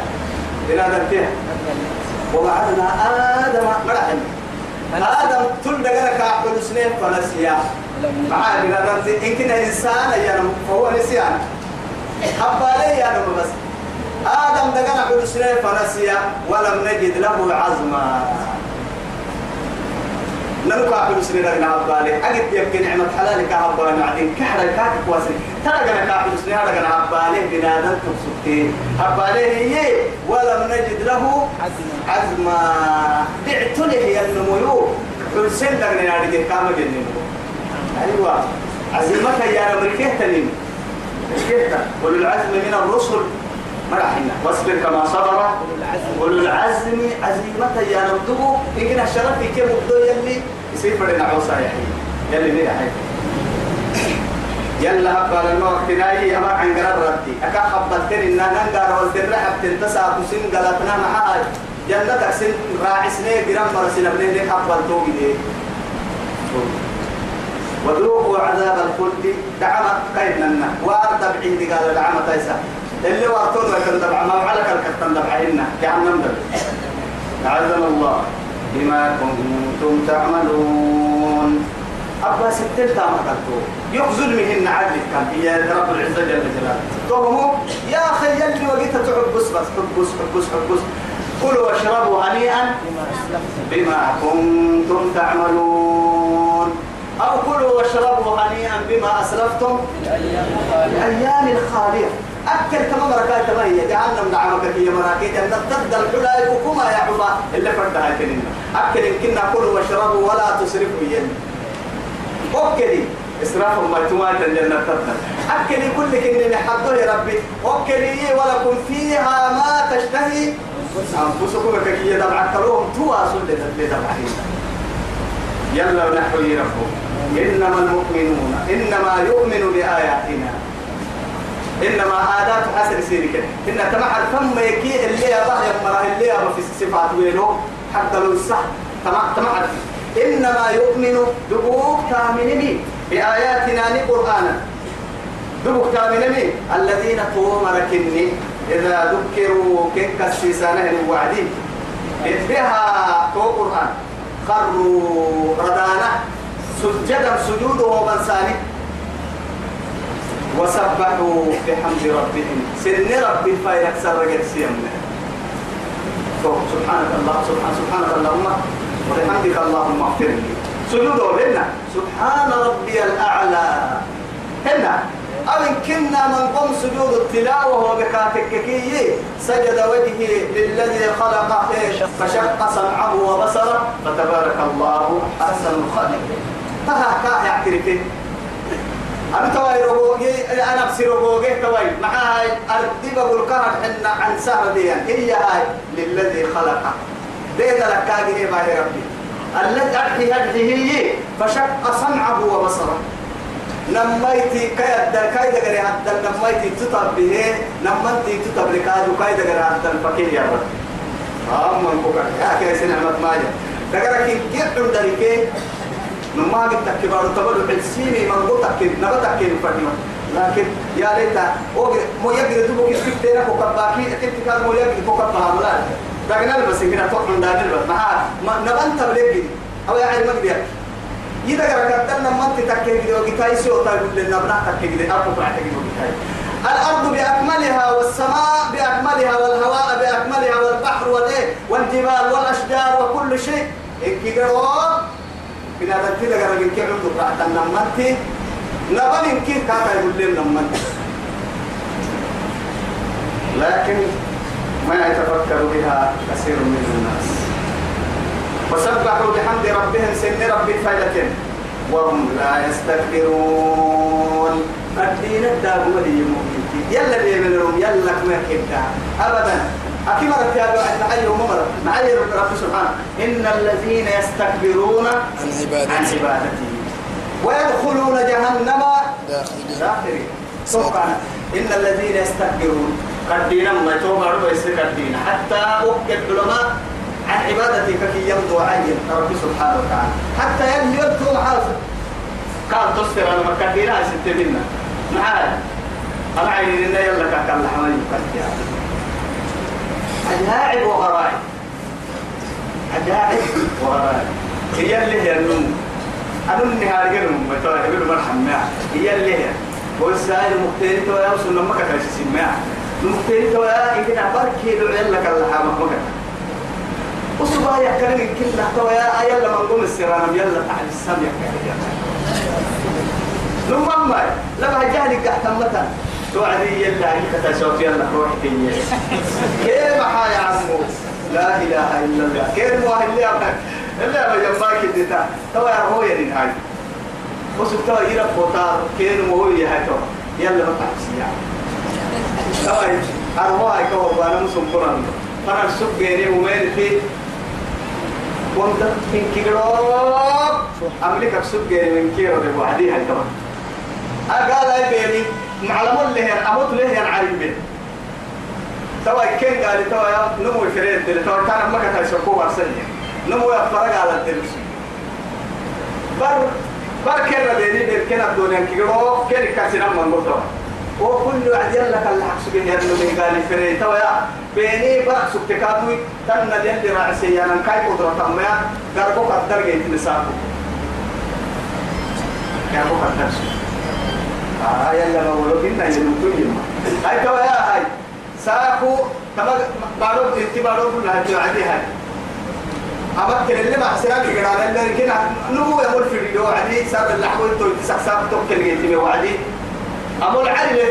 بنادم فيها ووعدنا آدم مرحل آدم تل دقنا كعبد سنين فنسيا معاه بنادم إن كنا إنسان يعني فهو نسيان. حبا لي يعني بس. آدم دقنا عبد سنين فنسيا. ولم نجد له عزما نلقى عبد سنين دقنا عبالي أجد يبكي نعمة حلالك عبالي معدين كحرة كاك كواسي ترى قنا كعبد سنين دقنا عبالي بنادم تبسطين. عبالي هي ولم نجد له عزما. عزما بعت له يا النمو حسين دقنا نادي كام جنين. أيوة. عزمك يا أمريكا تنين أمريكا أولو العزم من الرسل. مرحنا واصبر كما صبر. أولو العزم عزيمة يا نبدو يمكن الشرف في كم بدو يلي؟ يصير فرنا عوصا يا حي يلي ليه حي يلا قال النور تناي أما عن قرار ردي أكا خبطتن إن ننقر والترحب تنتسع تسين قلتنا معها جنتك سن راعي سنين قرام مرسين ابنين دي خبطتو دي. وذوقوا عذاب الخلد. دعمت قيدنا وارد بعيد قال دعمت تيسا اللي وارتون لك الدبع ما وعلك الكتن دبعهن جهنم دبع. أعاذنا الله بما كنتم تعملون. أبا ستين تاما قلتو يخزل مهن عدل كان يا رب العزة جل جلاله. توهمو يا أخي يلي وقيت تحبس بس حبس حبس حبس كلوا واشربوا هنيئا بما كنتم تعملون. أو كلوا واشربوا هنيئا بما أسلفتم الأيام الخالية. أكل كما مركات ما هي. جعلنا من عمك هي مراكيت. أن تد الحلا وكما يا عبا. اللي فردها كننا أكل إن كنا كلوا واشربوا ولا تسرفوا ين أكلي إسراف ما تمات الجنة تدنا أكلي كل كن حده يا ربي. أكلي ولكم فيها ما تشتهي. أنفسكم كي كلهم تواصل لدمعين يلا نحوي ربه إنما المؤمنون. إنما يؤمن إنما آدات حسن سيرك. إن تمع الفم يكي اللي يضع يمره اللي يضع في الصفات وينه. حتى لو الصح تمع إنما يؤمن دبوك تامنني بآياتنا لقرآنا. دبوك تامنني. الذين تومركني إذا ذكروا كن كسيسانه الوعدين بها تو قرآن. خروا ردانا. سجدا سجود ومن سالك وسبحوا بحمد ربهم. سن ربي فايرك سرقت سيمنا سبحانك الله سبحان سبحانك اللهم. وبحمدك اللهم اغفر لي. سجود هنا سبحان ربي الأعلى. هنا. أو إن كنا من قم سجود التلاوة وبكاتككي سجد وجهه للذي خلق. فشق سمعه وبصره. فتبارك الله أحسن الخالقين. تها كا يعترفه أنا توي ربوجي أنا بصير ربوجي توي معها أردي بقول كهر حنا عن سهر دي هي هاي للذي خلقها بيد لك كاجي ما يا ربي. الذي أرحي هذه هي فشق سمعه وبصره. نميتي كاي الدر كاي دغري حتى نميتي تطب به. نمنتي تطب لكادو كاي دغري حتى الفكير يا رب. آه من بكرة يا كيس نعمة ماجا دغرك كيف عندك نما قد تكبر تبرع السيني من قطك نبتك الفريم لكن يا ليت مو يقدر تبوك تكتيرك وكباكي كنت كان مو يقدر تكبها ملال دغنا بس كده تقوم دانل بس ما نبنت بلقي أو يعني ما قدر إذا كان كتبنا ما تتكلم كده وقتاي سو طيب لنا بنا تكلم كده أبو بعد كده وقتاي الأرض بأكملها والسماء بأكملها والهواء بأكملها والبحر والإيه والجبال والأشجار وكل شيء كده بنا دلتي لك رجل كي عمدو بعد النمتي نبل كي كاتا يقول لنا نمتي لكن ما يتفكر بها كثير من الناس. وسبحوا بحمد ربهم سن رب فايدة وهم لا يستكبرون. الدين الداب ولي مؤمن. يلا بيمنهم يلا كما كبدا أبدا. أكيد مرت يا بعد معي ومر معي رب سبحانه. إن الذين يستكبرون عن عبادتي. عن ويدخلون جهنم داخلين. سبحانه. إن الذين يستكبرون. قد دينا ما يتوقع ربا دينا حتى أكد علماء عن عبادتك كي يمضوا عين رب سبحانه وتعالى. حتى يلي يبتوا حافظ قال تصفر أنا مكاتينا ستة منا. معايا أنا عيني يلا كاكا الحمل عجائب وغرائب. عجائب وغرائب. هي اللي هي النوم. أنا النهار قلهم متوى يقولوا مرحم معه هي اللي هي. والسائل مختلف ويا وصلنا ما كتاش سماع مختلف ويا يمكن كيلو يلا كلا حامة ما كتاش وصبا لك كل ويا يلا من قوم السرانم يلا تعال السم يحكي لما ما لما جهلك تحت متى توعدي يلا عليك تشوف يلا روح تيجي كيف حا يا عمو؟ لا اله الا الله. كيف واحد اللي أبقى اللي أبقى جنبك الدتا تو يا هو يرين هاي وسب تو يرى فوتار كين مو هي هاي تو يلا ما تحسي يعني تو أرواح هاي كهو أنا مسلم قرآن فأنا السوق جيني ومين في وانت من كيلو أملك السوق جيني من كيلو ده وعدي هاي تو أقال هاي بيني معلم هي أموت له بين توا كين قال توا نمو فريد اللي توا كان ما كان يسكوا ورسني نمو يفرق على الدرس. بر بر كنا بيني بين كنا الدنيا كيرو كن كاسنا من بطوا وكل يلا كان الحق يرنو من قال فريد. توا بيني بر سكتكاتوي تنا اللي رأسي أنا كاي قدرة تمام قربو قدر جيت نسابو قربو قدر. آه يلا ما ولو كنا يلوتون هاي توا يا هاي. ساكو تما بارو انت بارو كنا هاي عادي هاي. أما كل اللي ما حسنا قرار اللي كنا نمو يقول في الفيديو عادي ساب اللحم تو تسحساب توكل جيتي وعدي أما العلي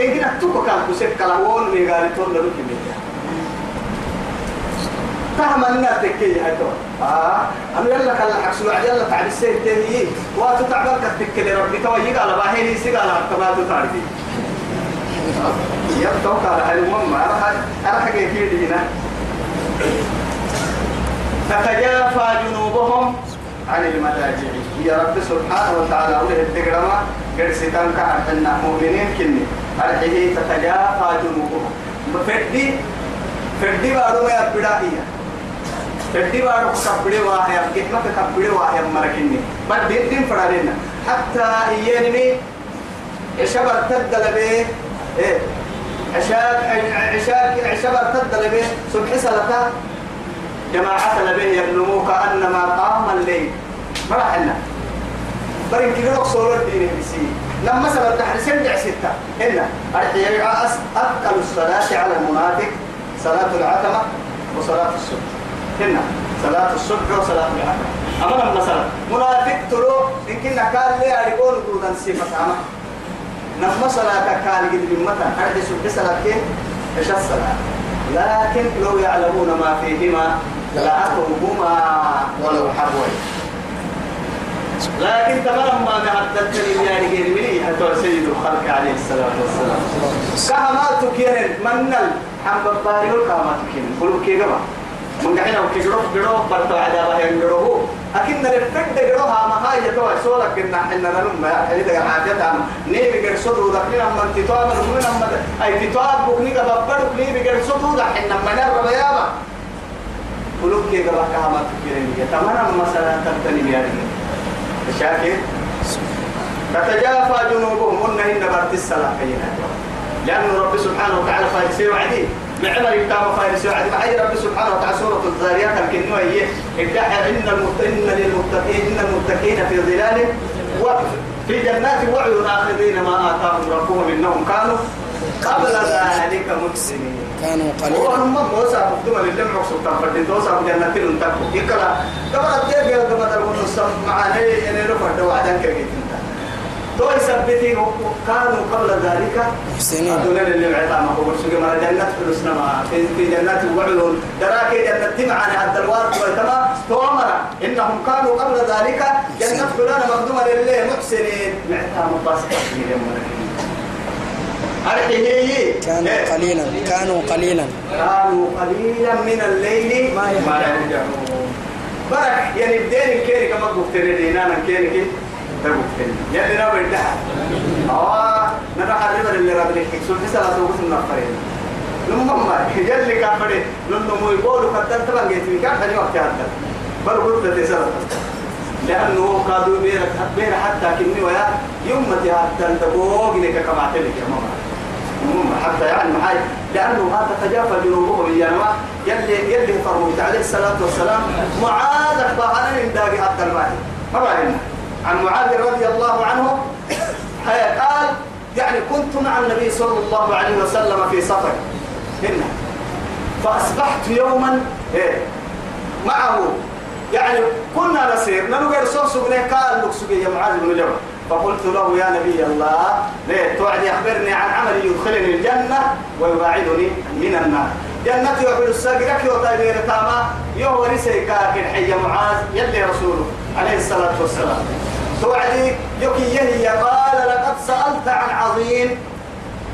إن كنا توكو كان كسر كلاون قال تون لو كمية فهم الناس تكي هاي تو آه. أنا يلا كلا حكسوا يلا تعب السيد تهي واتو تعبان كتكي ربي. تو يقال باهي سيقال تبادو تعرفي. يبتوك على المهم أنا حاجة كده هنا. تتجافى جنوبهم عن الملاجع يا رب سبحانه وتعالى أوله التقرما قد ستان كعبنا مؤمنين كني. أرحيه تتجافى جنوبهم. فردي فردي بارو ما يبدأ فردي بارو كبري واحد كتما كبري واحد مركني بل دين فرارنا حتى إياني إشبر تدل به إيه عشاء عشاء عشاء تدل به صبح سلطة جماعة لبه يبنمو كأنما قام الليل ما راح لنا برين كده صور الدين بسي لما مثلا تحت سبع ستة هنا أرحي أثقل الصلاة على المنافق صلاة العتمة وصلاة الصبح هنا صلاة الصبح وصلاة العتمة أما مثلا منافق تلو إن كنا قال لي أريكون دودا صفة عمى نما صلاة قال قد بمتا أرحي صبح صلاة كيف إيش الصلاة لكن لو يعلمون ما فيهما لأتوهما ولو حبوا لكن تمام ما نعدت لي يعني غير مني حتى سيد الخلق عليه الصلاة والسلام. كهمات كيرن منل حم باري كهمات كيرن قلوا كي جماعة من قحنا وكيجرو جرو برتو عذابه ينجرو أكيد نرفد جروها ما هاي يتوه سولك إن إحنا نلم يا حليل يا حاجات عم نيبي جرسود ودخلنا من تتوه من من من أي تتوه بكني كببر نيبي جرسود ودخلنا من الربيابة قلوا كي جماعة كهمات كيرن يتمنى مثلا تبتني يعني شاكر تتجافى جنوبهم. إن برت السلام كينا لأن رب سبحانه وتعالى فارسي وعدي. معمر يبتام فارسي وعدي معي رب سبحانه وتعالى سورة الزاريات الكنوة هي ادعى إن المتقين للمتقين إن المتقين في ظلال وفي جنات وعيون آخذين ما آتاهم ربهم إنهم كانوا قبل ذلك محسنين كانوا قليلا. وهم موسى مقدمة للم عقصب تنفردين توسى بجنة تنتقوا يكلا قبل يا قبل الونص معاني يعني رفع دوعدان كريت تو كانوا قبل ذلك. محسنين اللي هو برسوك ما ما في, جنات الوعيون دراك عبد الوارد ويتما توامر. إنهم كانوا قبل ذلك فلان لله محسنين. كانوا قليلا. كانوا قليلا. كانوا قليلا من الليل. ما يهجعون. ما برك يعني بدين الكيري كما قلت لي دينا كي تقول يعني أنا بدها آه نرى حرب اللي رد لك سو في سلا سو كنا فرين لما ما يلي كان فرين لما مو يقولوا قدر تبان جيت في كان خلي وقت هذا بل قلت لأنه قادوا بير بير حتى كني ويا يوم ما تهدن تبوغ لك كما تلك يا حتى يعني لأنه ما تتجافى جنوبهم يا نما يلي يلي فرموت عليه الصلاة والسلام معاذ أخبرنا من داقي عبد المالك ما بعدنا عن معاذ رضي الله عنه قال يعني كنت مع النبي صلى الله عليه وسلم في سفر. هنا فأصبحت يوما إيه معه. يعني كنا نسير نلقى رسول سبني قال لك سبي يا معاذ بن جبل. فقلت له يا نبي الله ليه؟ توعد أخبرني عن عمل يدخلني الجنة ويباعدني من النار. جنة يحل الساقرك وطيبير تاما يهو رسيكا كن حي معاذ يلي رسوله عليه الصلاة والسلام. توعدي يكي قال لقد سألت عن عظيم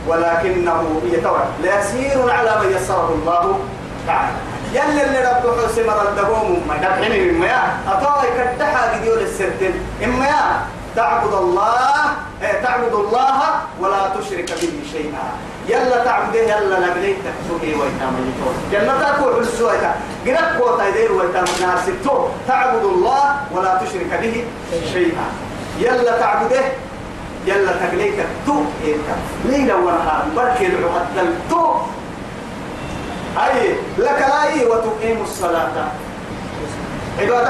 ولكنه يتوعد. ليسير على من يسره الله تعالى. يلي اللي رب حسن ردهم ما دبحني مما يا أطاوي كدحا قديو للسرتين. إما يا تعبد الله إيه تعبد الله ولا تشرك به شيئا. يلا تعبده يلا نبليك تكسوكي ويتام يتوه جنة تقول بالسويتا قرب قوتا يدير ويتام ستو تعبد الله ولا تشرك به شيئا. يلا تعبده يلا تقليك تو إيه ليلة ونهار بركي العقد تو أي لك لا وتقيم الصلاة. عبادة